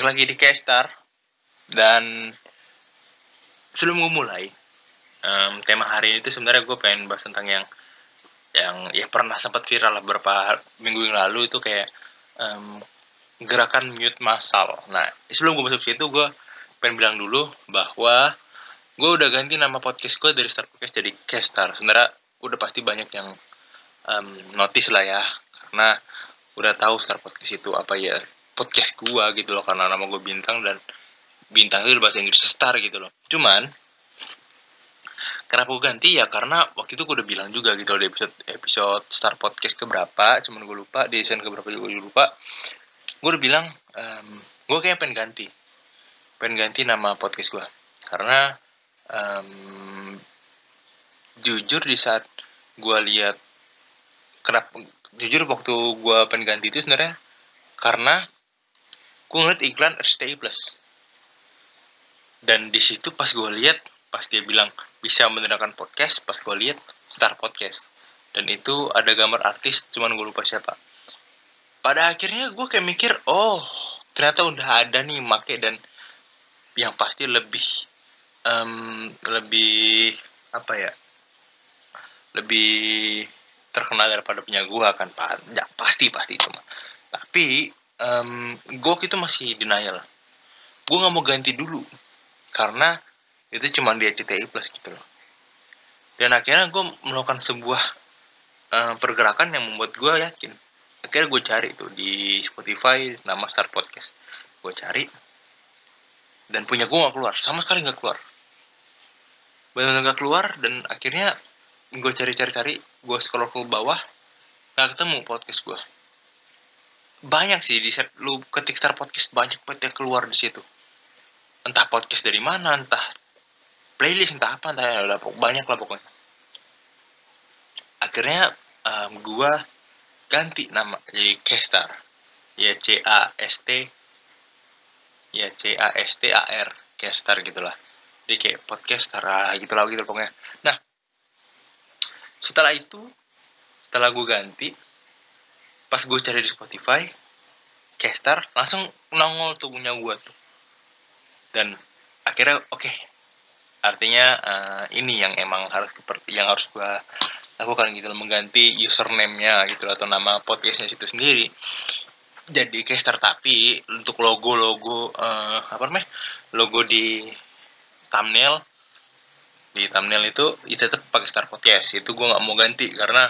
balik lagi di Kestar dan sebelum gue mulai um, tema hari ini tuh sebenarnya gue pengen bahas tentang yang yang ya pernah sempat viral lah beberapa minggu yang lalu itu kayak um, gerakan mute massal. Nah sebelum gue masuk situ gue pengen bilang dulu bahwa gue udah ganti nama podcast gue dari Star Podcast jadi Kestar. Sebenarnya udah pasti banyak yang um, notice lah ya karena udah tahu Star Podcast itu apa ya podcast gue gitu loh karena nama gue bintang dan bintang itu bahasa Inggris star gitu loh. Cuman kenapa gue ganti? Ya karena waktu itu gue udah bilang juga gitu loh di episode episode Star Podcast keberapa cuman gue lupa di season keberapa juga gue lupa. Gue udah bilang um, gue kayak pengen ganti pengen ganti nama podcast gue karena um, jujur di saat gue lihat kenapa jujur waktu gue pengen ganti itu sebenarnya karena gue ngeliat iklan RCTI Plus dan di situ pas gue lihat pas dia bilang bisa menerangkan podcast pas gue lihat Star Podcast. Dan itu ada gambar artis cuman gue lupa siapa. Pada akhirnya gue kayak mikir oh ternyata udah ada nih make dan yang pasti lebih um, lebih apa ya lebih terkenal daripada punya gue kan. Pak ya, pasti pasti itu mah. Tapi um, gue itu masih denial. Gue nggak mau ganti dulu karena itu cuma di CTI Plus gitu loh. Dan akhirnya gue melakukan sebuah uh, pergerakan yang membuat gue yakin. Akhirnya gue cari tuh di Spotify nama Star Podcast. Gue cari dan punya gue gak keluar. Sama sekali gak keluar. Benar gak keluar dan akhirnya gue cari-cari-cari gue scroll ke bawah gak ketemu podcast gue banyak sih di set lu ketik Star Podcast banyak banget yang keluar di situ. Entah podcast dari mana entah playlist entah apa entah ya udah banyak lah pokoknya. Akhirnya um, gua ganti nama jadi Kestar ya C A S T. Ya C A S T A R Kestar gitulah jadi kayak podcaster lah gitu lah gitu pokoknya. Nah setelah itu setelah gue ganti pas gue cari di Spotify Kestar langsung nongol tuh punya gue tuh. Dan akhirnya oke okay, artinya uh, ini yang emang harus yang harus gua lakukan gitu mengganti username-nya gitu atau nama podcastnya situ sendiri. Jadi caster tapi untuk logo-logo uh, apa namanya logo di thumbnail di thumbnail itu itu tetap pakai Star Podcast. Itu gue nggak mau ganti karena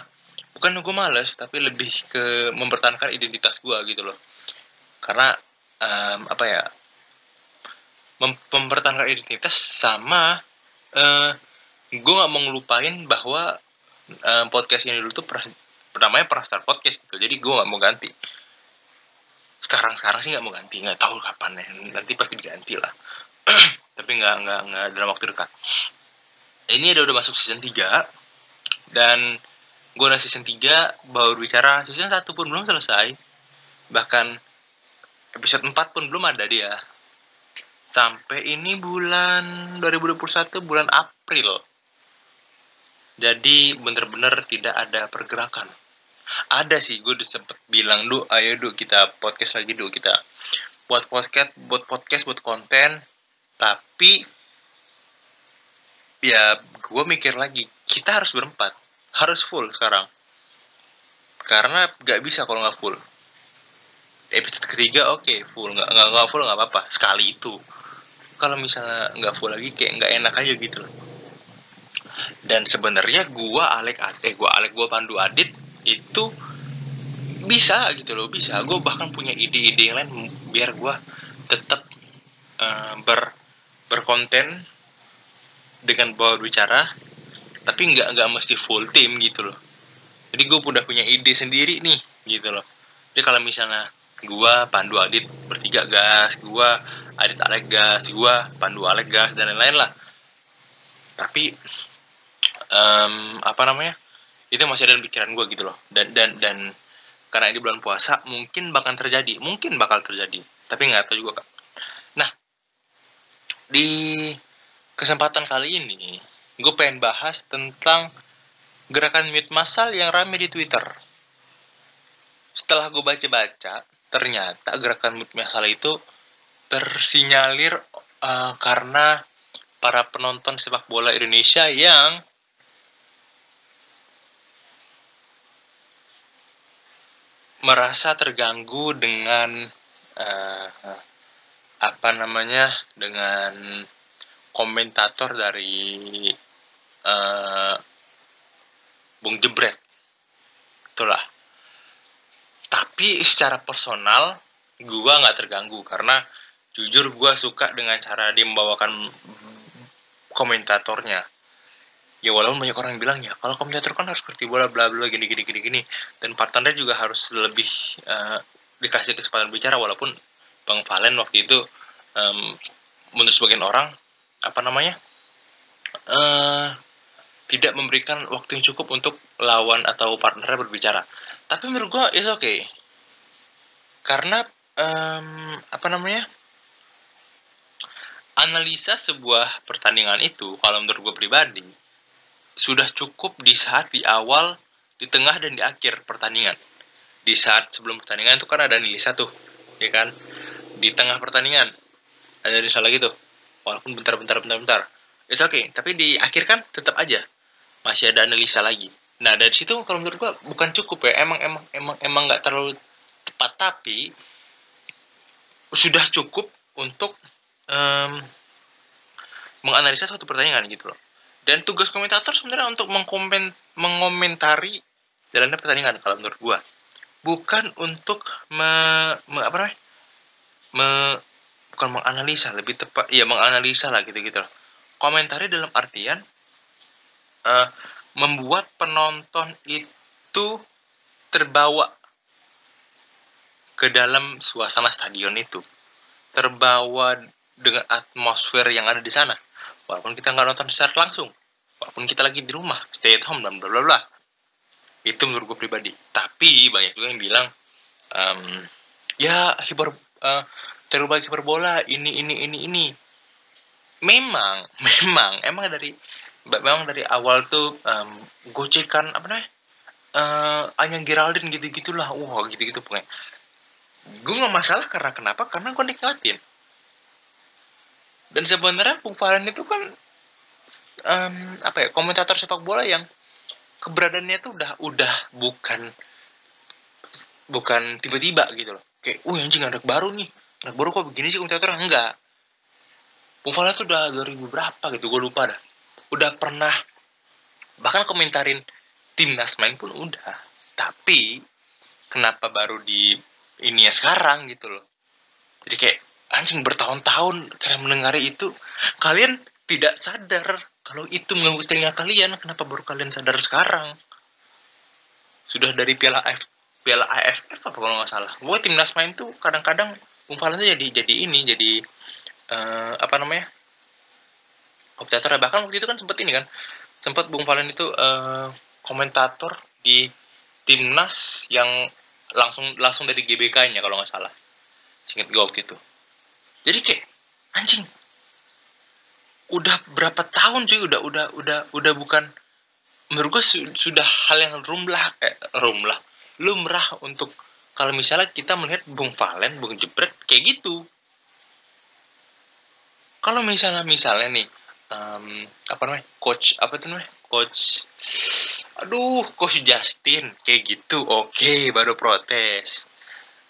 bukan gue males tapi lebih ke mempertahankan identitas gue gitu loh. Karena um, apa ya mempertahankan identitas sama uh, eh, gue nggak mau ngelupain bahwa uh, podcast ini dulu tuh pernah namanya pernah start podcast gitu jadi gue nggak mau ganti. Sekarang sekarang sih nggak mau ganti nggak tahu kapan ya nanti pasti diganti lah. Tapi nggak nggak nggak dalam waktu dekat. Ini udah udah masuk season 3 dan gue udah season 3 baru bicara season satu pun belum selesai bahkan episode 4 pun belum ada dia sampai ini bulan 2021 bulan April. Jadi bener-bener tidak ada pergerakan. Ada sih, gue udah sempet bilang, du, ayo du kita podcast lagi du kita buat podcast, buat podcast, buat konten. Tapi ya gue mikir lagi, kita harus berempat, harus full sekarang. Karena gak bisa kalau nggak full. Episode ketiga oke okay, full, nggak nggak full nggak apa-apa. Sekali itu. Kalau misalnya nggak full lagi kayak nggak enak aja gitu loh. Dan sebenarnya gua Alek eh gua Alek gua Pandu Adit itu bisa gitu loh bisa. Gue bahkan punya ide-ide yang lain biar gue tetap uh, eh, ber berkonten dengan bawa bicara tapi nggak nggak mesti full tim gitu loh. Jadi gue udah punya ide sendiri nih gitu loh. Jadi kalau misalnya gua Pandu Adit bertiga gas gua Adit Alek gas gua Pandu Alek gas dan lain-lain lah. Tapi um, apa namanya itu masih ada pikiran gua gitu loh. Dan dan dan karena ini bulan puasa mungkin bakal terjadi. Mungkin bakal terjadi. Tapi nggak tahu juga kak. Nah di kesempatan kali ini gue pengen bahas tentang gerakan mute massal yang rame di Twitter. Setelah gue baca-baca, ternyata gerakan mood masalah itu tersinyalir uh, karena para penonton sepak bola Indonesia yang merasa terganggu dengan uh, apa namanya dengan komentator dari uh, Bung Jebret. Itulah. Tapi secara personal gua nggak terganggu karena jujur gua suka dengan cara dia membawakan komentatornya. Ya walaupun banyak orang bilang ya kalau komentator kan harus seperti bola bla bla gini gini gini gini. Dan partnernya juga harus lebih uh, dikasih kesempatan bicara walaupun bang Valen waktu itu um, menurut sebagian orang apa namanya uh, tidak memberikan waktu yang cukup untuk lawan atau partnernya berbicara tapi menurut gua itu oke okay. karena um, apa namanya analisa sebuah pertandingan itu kalau menurut gue pribadi sudah cukup di saat di awal, di tengah dan di akhir pertandingan. Di saat sebelum pertandingan itu kan ada analisa tuh, ya kan? Di tengah pertandingan ada analisa lagi tuh. Walaupun bentar-bentar bentar-bentar. It's okay, tapi di akhir kan tetap aja masih ada analisa lagi. Nah, dari situ kalau menurut gua bukan cukup ya. Emang emang emang emang nggak terlalu tepat tapi sudah cukup untuk um, menganalisa suatu pertandingan gitu loh dan tugas komentator sebenarnya untuk mengkomen mengomentari jalannya pertandingan kalau menurut gua bukan untuk me, me apa namanya me, bukan menganalisa lebih tepat ya menganalisa lah gitu gitu loh komentari dalam artian uh, membuat penonton itu terbawa ke dalam suasana stadion itu. Terbawa dengan atmosfer yang ada di sana. Walaupun kita nggak nonton secara langsung. Walaupun kita lagi di rumah stay at home dan bla bla bla. Itu menurut gue pribadi. Tapi banyak juga yang bilang um, ya hiper uh, terlalu banyak hiperbola ini ini ini ini. Memang memang. Emang dari memang dari awal tuh um, gocekan apa namanya uh, Anya Geraldine gitu gitulah wah gitu gitu pokoknya. Gue nggak masalah karena kenapa? Karena gue nikmatin. Dan sebenarnya Bung Valen itu kan um, apa ya komentator sepak bola yang keberadaannya itu udah udah bukan bukan tiba-tiba gitu loh. Kayak wah anjing anak baru nih. Anak baru kok begini sih komentator enggak. Bung Valen tuh udah 2000 berapa gitu gue lupa dah udah pernah bahkan komentarin timnas main pun udah. Tapi kenapa baru di ini ya sekarang gitu loh. Jadi kayak anjing bertahun-tahun kalian mendengar itu kalian tidak sadar kalau itu mengganggu telinga kalian. Kenapa baru kalian sadar sekarang? Sudah dari piala AF piala AFF apa kalau nggak salah. Gue timnas main tuh kadang-kadang tuh jadi jadi ini jadi uh, apa namanya komentator bahkan waktu itu kan sempat ini kan sempat Bung Valen itu uh, komentator di timnas yang langsung langsung dari GBK-nya kalau nggak salah. Singkat gue waktu itu. Jadi kayak anjing. Udah berapa tahun cuy udah udah udah udah bukan menurut gue su sudah hal yang rumlah eh, rumlah. Lumrah untuk kalau misalnya kita melihat Bung Valen, Bung Jebret kayak gitu. Kalau misalnya misalnya nih um, apa namanya? Coach apa tuh namanya? Coach aduh coach Justin kayak gitu. Oke okay, baru protes.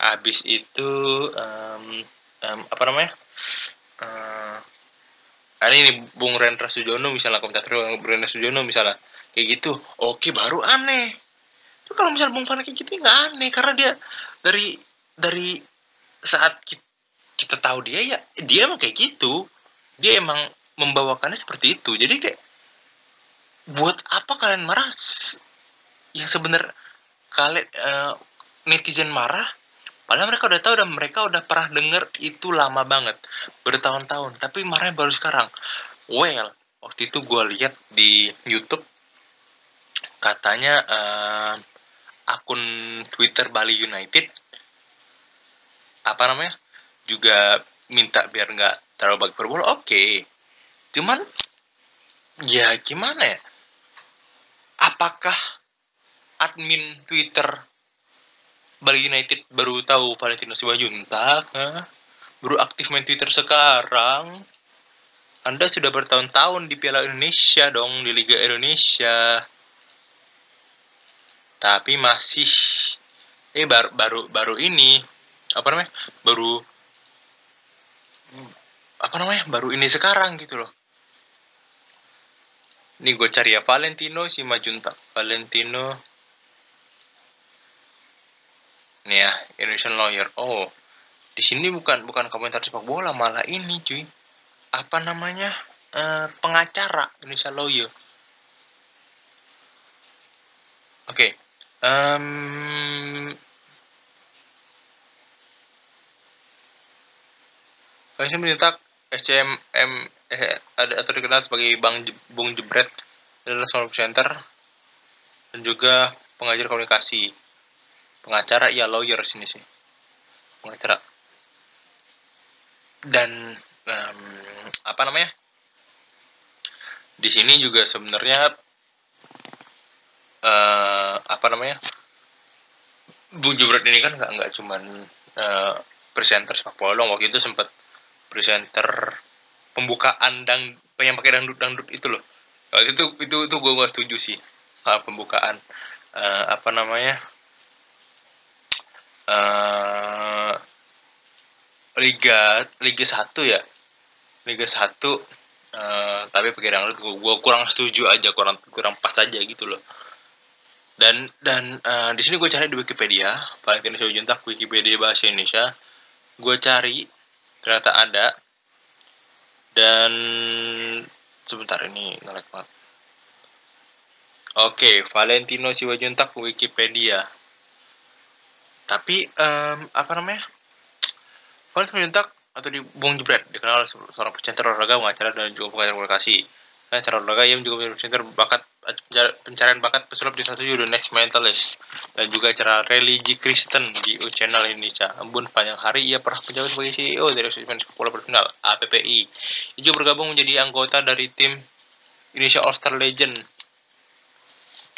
Habis itu um, um, apa namanya? Uh, ini Bung Rendra Sujono misalnya komentator Bung Rendra Sujono misalnya kayak gitu. Oke baru aneh. Itu kalau misalnya Bung Fana kayak gitu nggak aneh. Karena dia dari dari saat kita, kita tahu dia ya dia emang kayak gitu. Dia emang membawakannya seperti itu jadi kayak buat apa kalian marah yang sebenarnya kalian uh, netizen marah Padahal mereka udah tahu dan mereka udah pernah denger itu lama banget, bertahun-tahun. Tapi marahnya baru sekarang. Well, waktu itu gue lihat di YouTube katanya uh, akun Twitter Bali United apa namanya juga minta biar nggak terlalu bagi perbola. Oke, okay. Cuman ya gimana ya? Apakah admin Twitter Bali United baru tahu Valentino Siwajuntak huh? baru aktif main Twitter sekarang. Anda sudah bertahun-tahun di Piala Indonesia dong, di Liga Indonesia. Tapi masih eh baru baru baru ini apa namanya? Baru apa namanya? Baru ini sekarang gitu loh. Nih gue cari ya Valentino si Majuntak. Valentino. Nih ya, Indonesian Lawyer. Oh, di sini bukan bukan komentar sepak bola, malah ini cuy apa namanya uh, pengacara Indonesia Lawyer. Oke, okay. um, mencetak SCMM eh, ada atau dikenal sebagai Bang Bung Jebret adalah seorang center dan juga pengajar komunikasi. Pengacara ya lawyer sini sih. Pengacara. Dan um, apa namanya di sini juga sebenarnya uh, apa namanya Bung Jubret ini kan nggak nggak cuman uh, presenter sepak bola waktu itu sempat presenter pembukaan dan yang pakai dangdut dangdut itu loh. Itu itu itu gue gak setuju sih uh, pembukaan uh, apa namanya uh, liga liga satu ya? Liga 1 uh, tapi pakai dangdut gue kurang setuju aja kurang kurang pas aja gitu loh. Dan dan uh, di sini gue cari di Wikipedia Valentino Simanjuntak Wikipedia bahasa Indonesia. Gue cari ternyata ada. Dan sebentar ini ngelag banget. Oke Valentino Simanjuntak Wikipedia. Tapi um, apa namanya? Valentino Simanjuntak atau di Bung Jebret dikenal seorang presenter olahraga pengacara dan juga pengacara komunikasi nah cara olahraga ia juga menjadi presenter bakat pencarian bakat pesulap di satu The Next Mentalist. Dan juga acara religi Kristen di U Channel Indonesia. Embun panjang hari ia pernah menjabat sebagai CEO dari Asosiasi Sepak Berfinal APPI. Ia juga bergabung menjadi anggota dari tim Indonesia All Star Legend.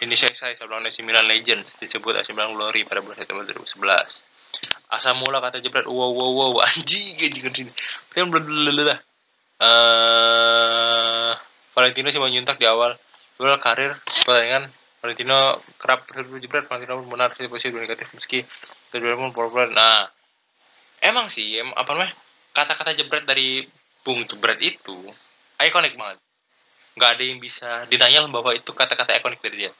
Indonesia saya sebelumnya 9 Legends disebut AC Milan Glory pada bulan September 2011 asal mula kata jebret wow wow wow anjing anjing sini kan blablabla uh, Valentino sih menyuntak di awal awal karir pertandingan Valentino kerap jebret Valentino pun benar posisi negatif meski kedua pun populer nah emang sih em, apa namanya kata-kata jebret dari Bung Jebret itu ikonik banget. Nggak ada yang bisa denial bahwa itu kata-kata ikonik dari dia.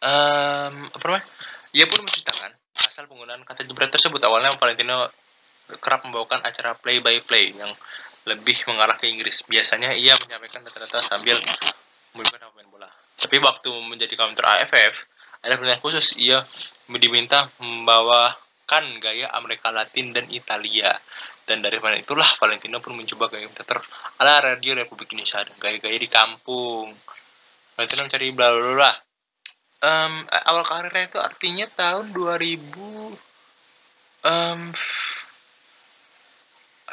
Um, apa namanya ia pun menceritakan asal penggunaan kata jebret tersebut. Awalnya Valentino kerap membawakan acara play by play yang lebih mengarah ke Inggris. Biasanya ia menyampaikan data-data sambil melibatkan pemain bola. Tapi waktu menjadi counter AFF, ada pertanyaan khusus ia diminta membawakan gaya Amerika Latin dan Italia. Dan dari mana itulah Valentino pun mencoba gaya teater ala radio Republik Indonesia dan gaya-gaya di kampung. Valentino mencari bla bla bla um, awal karirnya itu artinya tahun 2000 um,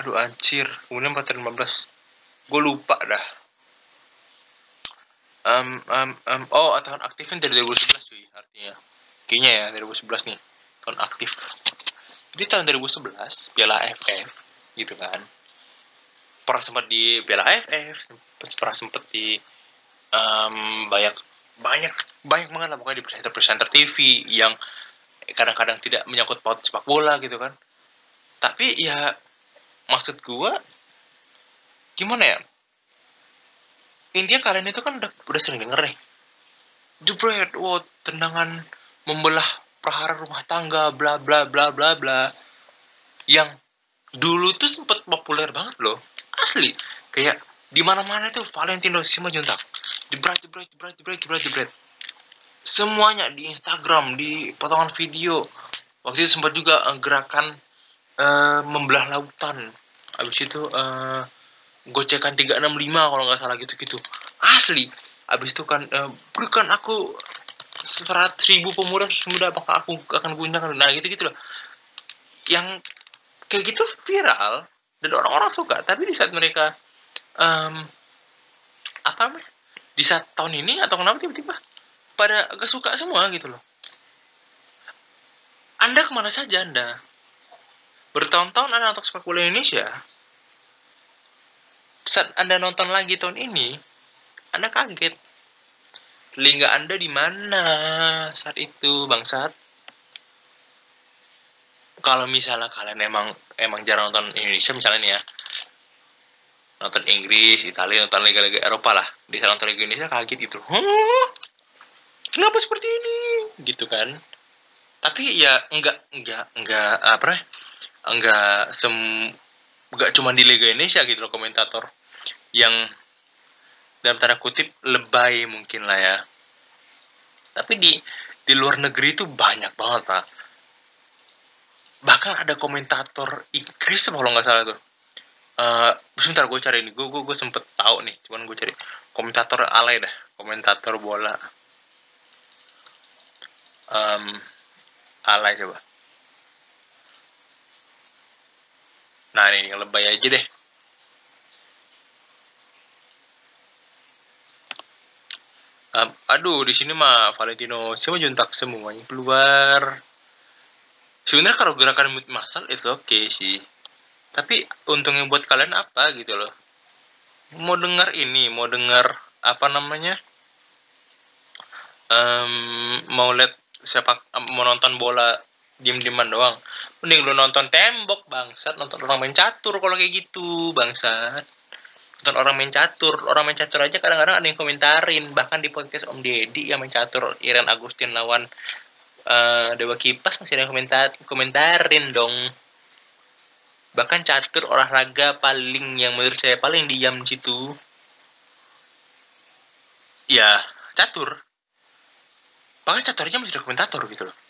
aduh anjir. Kemudian 415 gue lupa dah. Um, um, um, oh tahun aktifnya dari 2011 cuy artinya. Kayaknya ya 2011 nih tahun aktif. Jadi tahun 2011 Piala AFF gitu kan. Pernah sempat di Piala AFF pernah sempat di um, banyak banyak banyak banget lah pokoknya di presenter presenter TV yang kadang-kadang tidak menyangkut paut sepak bola gitu kan. Tapi ya maksud gua gimana ya? Intinya kalian itu kan udah udah sering denger nih. Jebret wow tendangan membelah prahara rumah tangga bla bla bla bla bla. Yang dulu tuh sempet populer banget loh. Asli. Kayak di mana mana tuh Valentino Simanjuntak jebret jebret jebret jebret jebret jebret. Semuanya di Instagram di potongan video. Waktu itu sempat juga uh, gerakan uh, membelah lautan. Habis itu uh, gocekan 365 kalau nggak salah gitu-gitu. Asli. Habis itu kan uh, berikan aku seratus ribu pemuda semudah apakah aku akan gunakan nah gitu gitu loh yang kayak gitu viral dan orang-orang suka. Tapi di saat mereka um, apa namanya? Di saat tahun ini atau kenapa tiba-tiba pada gak suka semua gitu loh. Anda ke mana saja Anda? Bertahun-tahun anda nonton sepak bola Indonesia saat anda nonton lagi tahun ini anda kaget telinga anda di mana saat itu bangsat kalau misalnya kalian emang emang jarang nonton Indonesia misalnya nih ya nonton Inggris, Italia, nonton liga-liga Eropa lah. Di sana nonton liga Indonesia kaget gitu. Huh? Kenapa seperti ini? Gitu kan. Tapi ya enggak enggak enggak apa Enggak sem enggak cuma di liga Indonesia gitu loh komentator. Yang dalam tanda kutip lebay mungkin lah ya. Tapi di di luar negeri itu banyak banget pak. Bahkan ada komentator Inggris kalau nggak salah tuh. Uh, sebentar gue cari ini gue gue gue sempet tahu nih. Cuman gue cari. Komentator alay dah. Komentator bola. Um, alay coba nah ini lebay aja deh. Um, aduh di sini mah Valentino semua juntak semuanya keluar. Sebenarnya kalau gerakan mood masal itu oke okay sih. Tapi untungnya buat kalian apa gitu loh? Mau dengar ini mau dengar apa namanya? Um, mau lihat siapa mau nonton bola diem dieman doang. Mending lu nonton tembok bangsat. Nonton orang main catur kalau kayak gitu bangsat. Nonton orang main catur. Orang main catur aja kadang-kadang ada yang komentarin. Bahkan di podcast Om Deddy yang main catur Iren Agustin lawan uh, Dewa Kipas masih ada yang komentar komentarin dong. Bahkan catur olahraga paling yang menurut saya paling diam di situ. Ya catur. Bahkan catur aja masih ada komentator gitu loh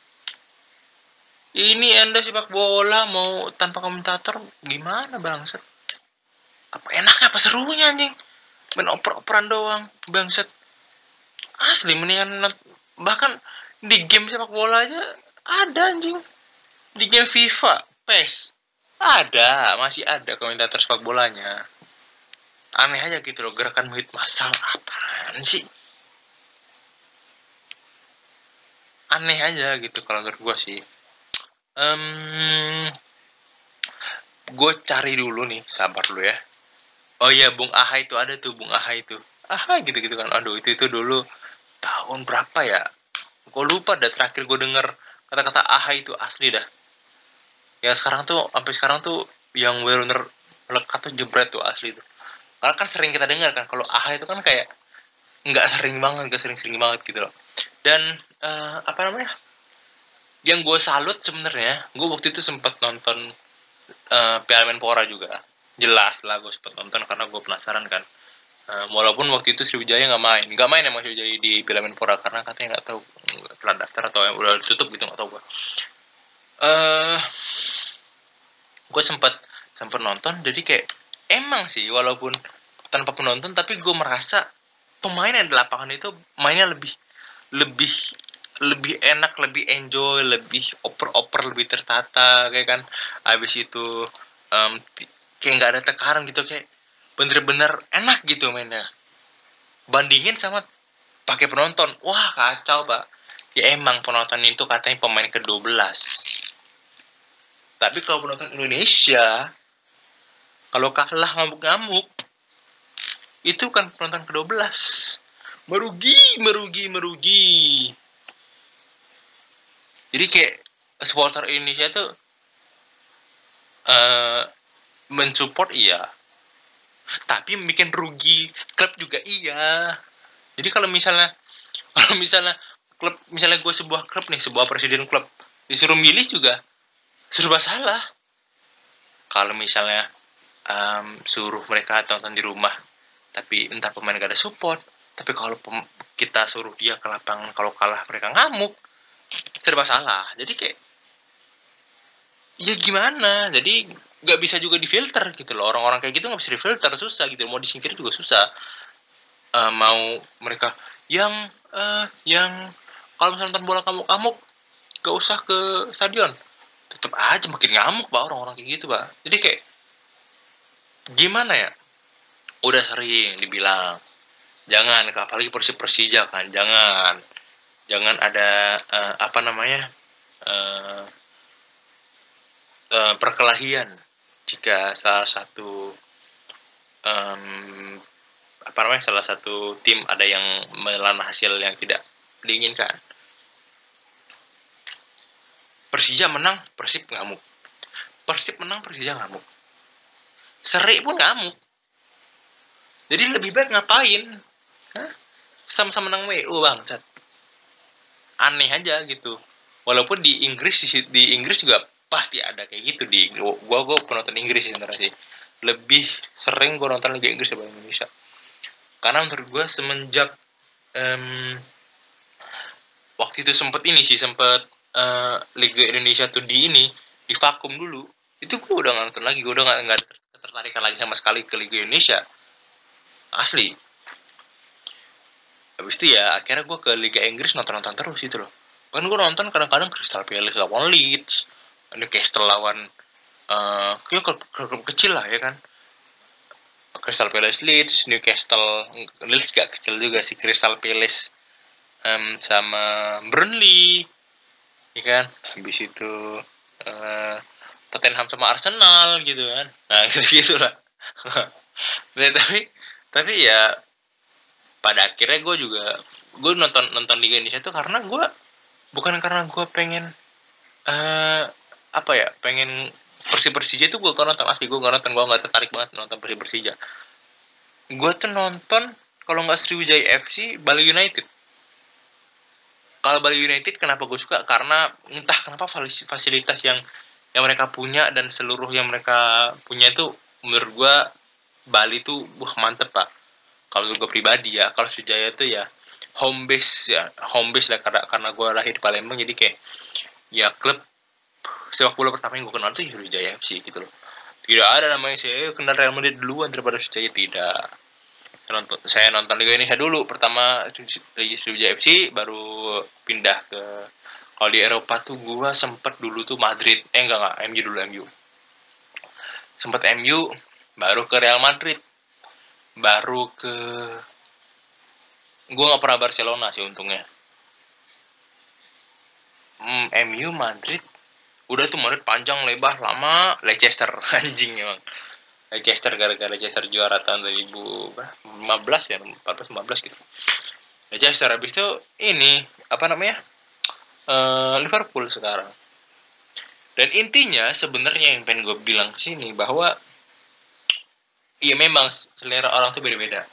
ini anda sepak bola mau tanpa komentator gimana bangset apa enaknya apa serunya anjing main oper-operan doang bangset asli mendingan bahkan di game sepak bola aja ada anjing di game FIFA PES ada, masih ada komentator sepak bolanya. Aneh aja gitu loh, gerakan muhid masal apaan sih? Aneh aja gitu kalau menurut gue sih. Um, gue cari dulu nih, sabar dulu ya. Oh iya, Bung Aha itu ada tuh, Bung Aha itu. Aha gitu-gitu kan. Aduh, itu itu dulu tahun berapa ya? Gue lupa dah terakhir gue denger kata-kata Aha itu asli dah ya sekarang tuh sampai sekarang tuh yang benar-benar melekat tuh jebret tuh asli tuh karena kan sering kita dengar kan kalau AHA itu kan kayak nggak sering banget nggak sering-sering banget gitu loh dan uh, apa namanya yang gue salut sebenarnya gue waktu itu sempat nonton uh, Piala Menpora juga. Jelas lah gue sempat nonton karena gue penasaran kan. Uh, walaupun waktu itu Sriwijaya nggak main. Nggak main emang Sriwijaya di Piala Menpora karena katanya nggak tahu telah daftar atau yang udah ditutup gitu nggak tahu gue uh, gue sempat sempat nonton jadi kayak emang sih walaupun tanpa penonton tapi gue merasa pemain yang di lapangan itu mainnya lebih lebih lebih enak lebih enjoy lebih oper-oper lebih tertata kayak kan. Abis itu um, kayak nggak ada tekanan gitu kayak bener-bener enak gitu mainnya. Bandingin sama pakai penonton. Wah kacau pak. Ya emang penonton itu katanya pemain ke-12 tapi kalau penonton Indonesia, kalau kalah ngamuk-ngamuk, itu kan penonton ke-12. Merugi, merugi, merugi. Jadi kayak supporter Indonesia itu uh, mensupport iya. Tapi bikin rugi klub juga iya. Jadi kalau misalnya kalau misalnya klub misalnya gue sebuah klub nih, sebuah presiden klub disuruh milih juga serba salah kalau misalnya um, suruh mereka tonton di rumah tapi entah pemain gak ada support tapi kalau kita suruh dia ke lapangan kalau kalah mereka ngamuk serba salah. Jadi kayak ya gimana? Jadi nggak bisa juga difilter gitu loh. Orang-orang kayak gitu nggak bisa difilter susah gitu. Mau disingkir juga susah. Uh, mau mereka yang uh, yang kalau misalnya nonton bola kamu kamu gak usah ke stadion. Tetap aja makin ngamuk pak orang-orang kayak gitu pak. Jadi kayak gimana ya? Udah sering dibilang jangan apalagi persi persija kan jangan jangan ada uh, apa namanya uh, uh, perkelahian jika salah satu um, apa namanya salah satu tim ada yang menelan hasil yang tidak diinginkan. Persija menang, Persib ngamuk. Persib menang, Persija ngamuk. Seri pun ngamuk. Jadi lebih baik ngapain? Sama-sama menang WU bang, cat. Aneh aja gitu. Walaupun di Inggris di Inggris juga pasti ada kayak gitu di gua gua penonton Inggris sebenarnya sih. Lebih sering gue nonton Liga Inggris daripada Indonesia. Karena menurut gue semenjak um, waktu itu sempet ini sih sempet uh, Liga Indonesia tuh di ini di vakum dulu itu gue udah gak nonton lagi. Gue udah gak, gak tertarikan lagi sama sekali ke Liga Indonesia. Asli habis itu ya akhirnya gue ke Liga Inggris nonton-nonton terus itu loh. Kan gue nonton kadang-kadang Crystal Palace lawan Leeds Newcastle lawan uh, klub, klub kecil lah ya kan. Crystal Palace Leeds Newcastle Leeds gak kecil juga sih Crystal Palace um, sama Burnley ya kan. Habis itu uh, Tottenham sama Arsenal gitu kan. Nah gitu lah. Tapi tapi ya pada akhirnya gue juga gue nonton nonton Liga Indonesia itu karena gue bukan karena gue pengen uh, apa ya pengen Persib Persija itu gue gak nonton asli gue gak nonton gue gak tertarik banget nonton Persib Persija. Gue tuh nonton kalau nggak Sriwijaya FC Bali United. Kalau Bali United kenapa gue suka? Karena entah kenapa fasilitas yang yang mereka punya dan seluruh yang mereka punya itu menurut gue Bali tuh wah mantep pak kalau gue pribadi ya kalau Sriwijaya itu ya home base ya home base lah karena karena gue lahir di Palembang jadi kayak ya klub sepak bola pertama yang gue kenal itu Sriwijaya FC gitu loh. Tidak ada namanya saya kenal Real Madrid duluan daripada Sriwijaya tidak. Nonton saya nonton Liga Indonesia dulu pertama Sriwijaya FC baru pindah ke kalau di Eropa tuh gue sempet dulu tuh Madrid eh enggak enggak MU dulu MU sempet MU baru ke Real Madrid baru ke gue nggak pernah Barcelona sih untungnya. Hmm, MU Madrid. Udah tuh Madrid panjang lebar lama. Leicester anjing emang. Leicester gara-gara Leicester juara tahun 2015 ya 14 15 gitu. Leicester habis itu ini apa namanya? Uh, Liverpool sekarang. Dan intinya sebenarnya yang pengen gue bilang sini bahwa iya memang selera orang tuh beda-beda.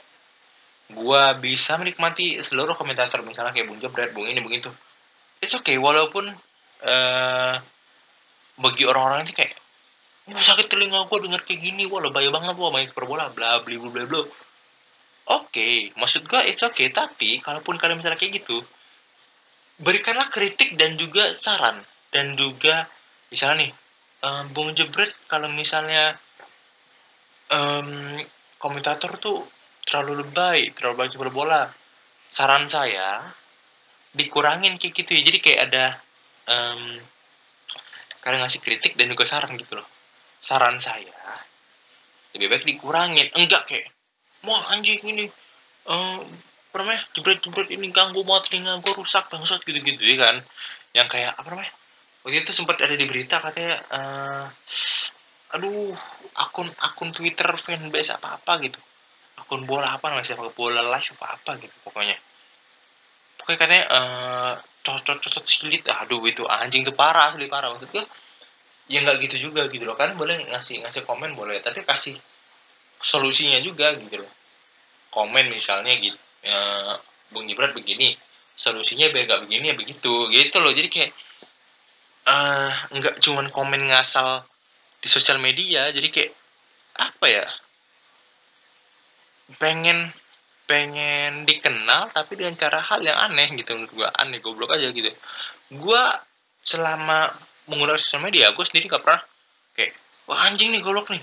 Gue bisa menikmati seluruh komentator misalnya kayak Bung Jebret, Bung ini, Bung itu. It's okay walaupun uh, bagi orang-orang ini kayak Wah, sakit telinga gue denger kayak gini wah lebay banget wah main perbola bla bla bla bla. Oke okay, maksud gue it's okay tapi kalaupun kalian misalnya kayak gitu berikanlah kritik dan juga saran. Dan juga misalnya nih um, Bung Jebret kalau misalnya um, komentator tuh terlalu lebay terlalu banyak berbola. Saran saya dikurangin kayak gitu ya. Jadi kayak ada um, kalian ngasih kritik dan juga saran gitu loh. Saran saya lebih baik dikurangin. Enggak kayak mau anjing ini uh, apa namanya jebret jebret ini ganggu mau telinga gue rusak bangsat gitu gitu ya kan. Yang kayak apa namanya waktu itu sempat ada di berita katanya uh, aduh akun akun Twitter fanbase apa apa gitu. Akun bola apa namanya siapa bola live apa apa gitu pokoknya. Pokoknya katanya uh, cocok-cocok silit. Aduh itu anjing tuh parah asli parah. Maksud gue ya nggak gitu juga gitu loh. Kan boleh ngasih ngasih komen boleh tapi kasih solusinya juga gitu loh. Komen misalnya gitu ya, Bung Gibran begini solusinya biar nggak begini ya begitu. Gitu loh. Jadi kayak uh, nggak cuman komen ngasal di sosial media jadi kayak apa ya? Pengen pengen dikenal tapi dengan cara hal yang aneh gitu menurut gue aneh goblok aja gitu. Gue selama menggunakan sosial media gue sendiri gak pernah kayak wah anjing nih goblok nih.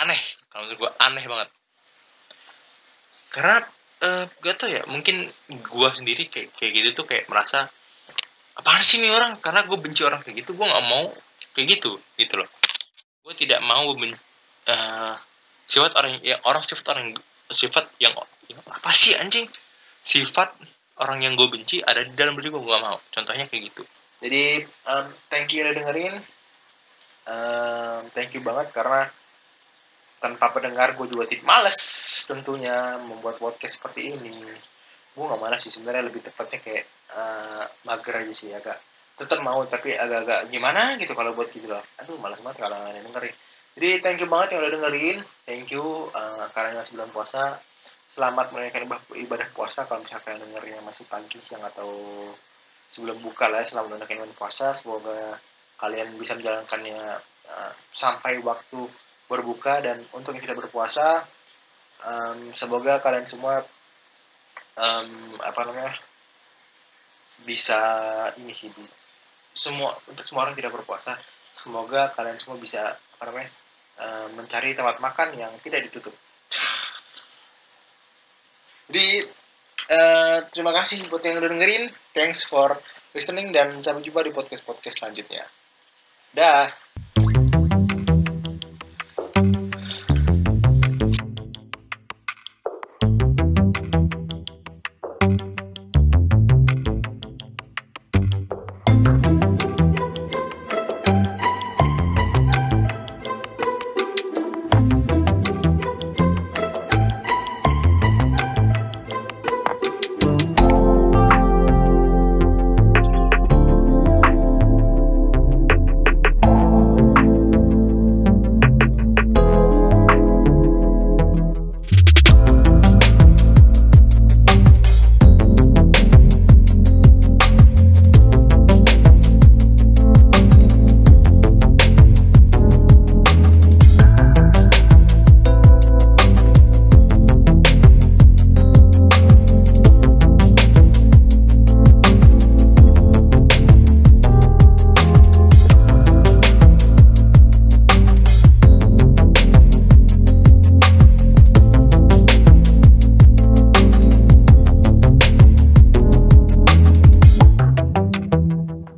Aneh kalau menurut gue aneh banget. Karena uh, gak tau ya mungkin gue sendiri kayak kayak gitu tuh kayak merasa apaan sih nih orang? Karena gue benci orang kayak gitu gue nggak mau kayak gitu gitu loh. Gue tidak mau ben, uh, sifat orang ya orang sifat orang sifat yang, yang apa sih anjing? Sifat orang yang gue benci ada di dalam diri gue gue gak mau. Contohnya kayak gitu. Jadi um, thank you udah dengerin. Um, thank you banget karena tanpa pendengar gue juga tidak males tentunya membuat podcast seperti ini. Gue gak malas sih sebenarnya lebih tepatnya kayak uh, mager aja sih agak tetap mau tapi agak-agak gimana gitu kalau buat gitu loh aduh malas banget kalau nggak dengerin. Jadi thank you banget yang udah dengerin. Thank you uh, karena masih bulan puasa selamat menunaikan ibadah puasa. Kalau misalkan dengernya masih pagi siang atau sebelum buka lah ya, selamat menunaikan ibadah puasa. Semoga kalian bisa menjalankannya uh, sampai waktu berbuka. Dan untuk yang tidak berpuasa um, semoga kalian semua um, apa namanya bisa ini sih bisa. Semua untuk semua orang tidak berpuasa semoga kalian semua bisa apa namanya um, mencari tempat makan yang tidak ditutup. Jadi uh, terima kasih buat yang udah dengerin. Thanks for listening dan sampai jumpa di podcast podcast selanjutnya. Dah